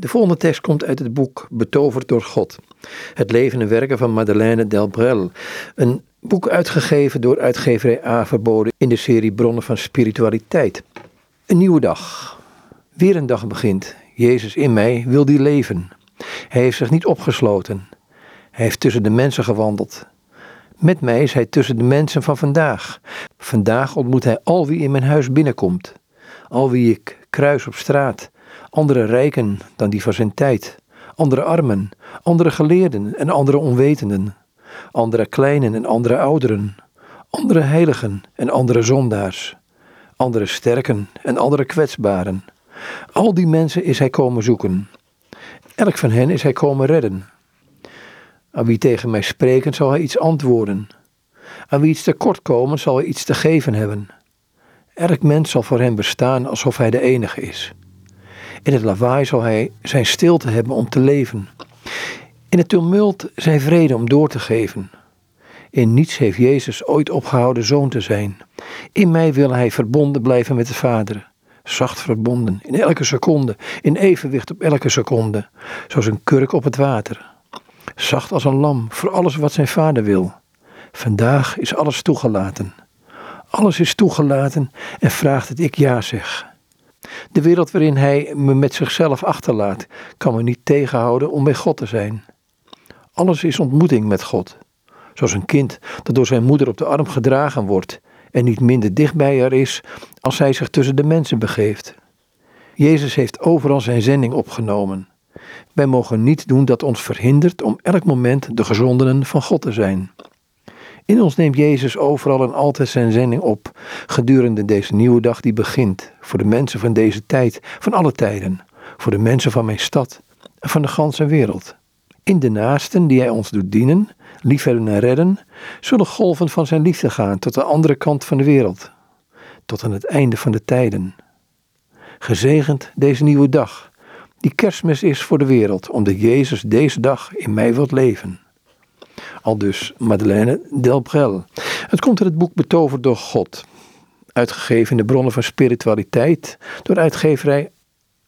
De volgende tekst komt uit het boek Betoverd door God. Het leven en werken van Madeleine Delbrel. Een boek uitgegeven door uitgeverij A verboden in de serie Bronnen van Spiritualiteit. Een nieuwe dag. Weer een dag begint. Jezus in mij wil die leven. Hij heeft zich niet opgesloten. Hij heeft tussen de mensen gewandeld. Met mij is hij tussen de mensen van vandaag. Vandaag ontmoet hij al wie in mijn huis binnenkomt. Al wie ik kruis op straat. Andere rijken dan die van zijn tijd. Andere armen. Andere geleerden en andere onwetenden. Andere kleinen en andere ouderen. Andere heiligen en andere zondaars. Andere sterken en andere kwetsbaren. Al die mensen is hij komen zoeken. Elk van hen is hij komen redden. Aan wie tegen mij spreken zal hij iets antwoorden. Aan wie iets tekort komen zal hij iets te geven hebben. Elk mens zal voor hem bestaan alsof hij de enige is. In het lawaai zal hij zijn stilte hebben om te leven. In het tumult zijn vrede om door te geven. In niets heeft Jezus ooit opgehouden zoon te zijn. In mij wil hij verbonden blijven met de Vader. Zacht verbonden, in elke seconde, in evenwicht op elke seconde, zoals een kurk op het water. Zacht als een lam voor alles wat zijn vader wil. Vandaag is alles toegelaten. Alles is toegelaten en vraagt dat ik ja zeg. De wereld waarin hij me met zichzelf achterlaat, kan me niet tegenhouden om bij God te zijn. Alles is ontmoeting met God. Zoals een kind dat door zijn moeder op de arm gedragen wordt en niet minder dicht bij haar is als hij zich tussen de mensen begeeft. Jezus heeft overal zijn zending opgenomen. Wij mogen niet doen dat ons verhindert om elk moment de gezondenen van God te zijn. In ons neemt Jezus overal en altijd zijn zending op, gedurende deze nieuwe dag die begint, voor de mensen van deze tijd, van alle tijden, voor de mensen van mijn stad en van de ganse wereld. In de naasten die Hij ons doet dienen, liefhebben en redden, zullen golven van Zijn liefde gaan tot de andere kant van de wereld, tot aan het einde van de tijden. Gezegend deze nieuwe dag, die kerstmis is voor de wereld, omdat Jezus deze dag in mij wilt leven. Dus Madeleine Delbrel. Het komt in het boek Betoverd door God, uitgegeven in de bronnen van spiritualiteit door uitgeverij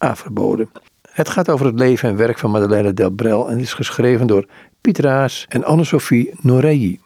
A verboden. Het gaat over het leven en werk van Madeleine Delbrel en is geschreven door Piet Raas en Anne-Sophie Noreilly.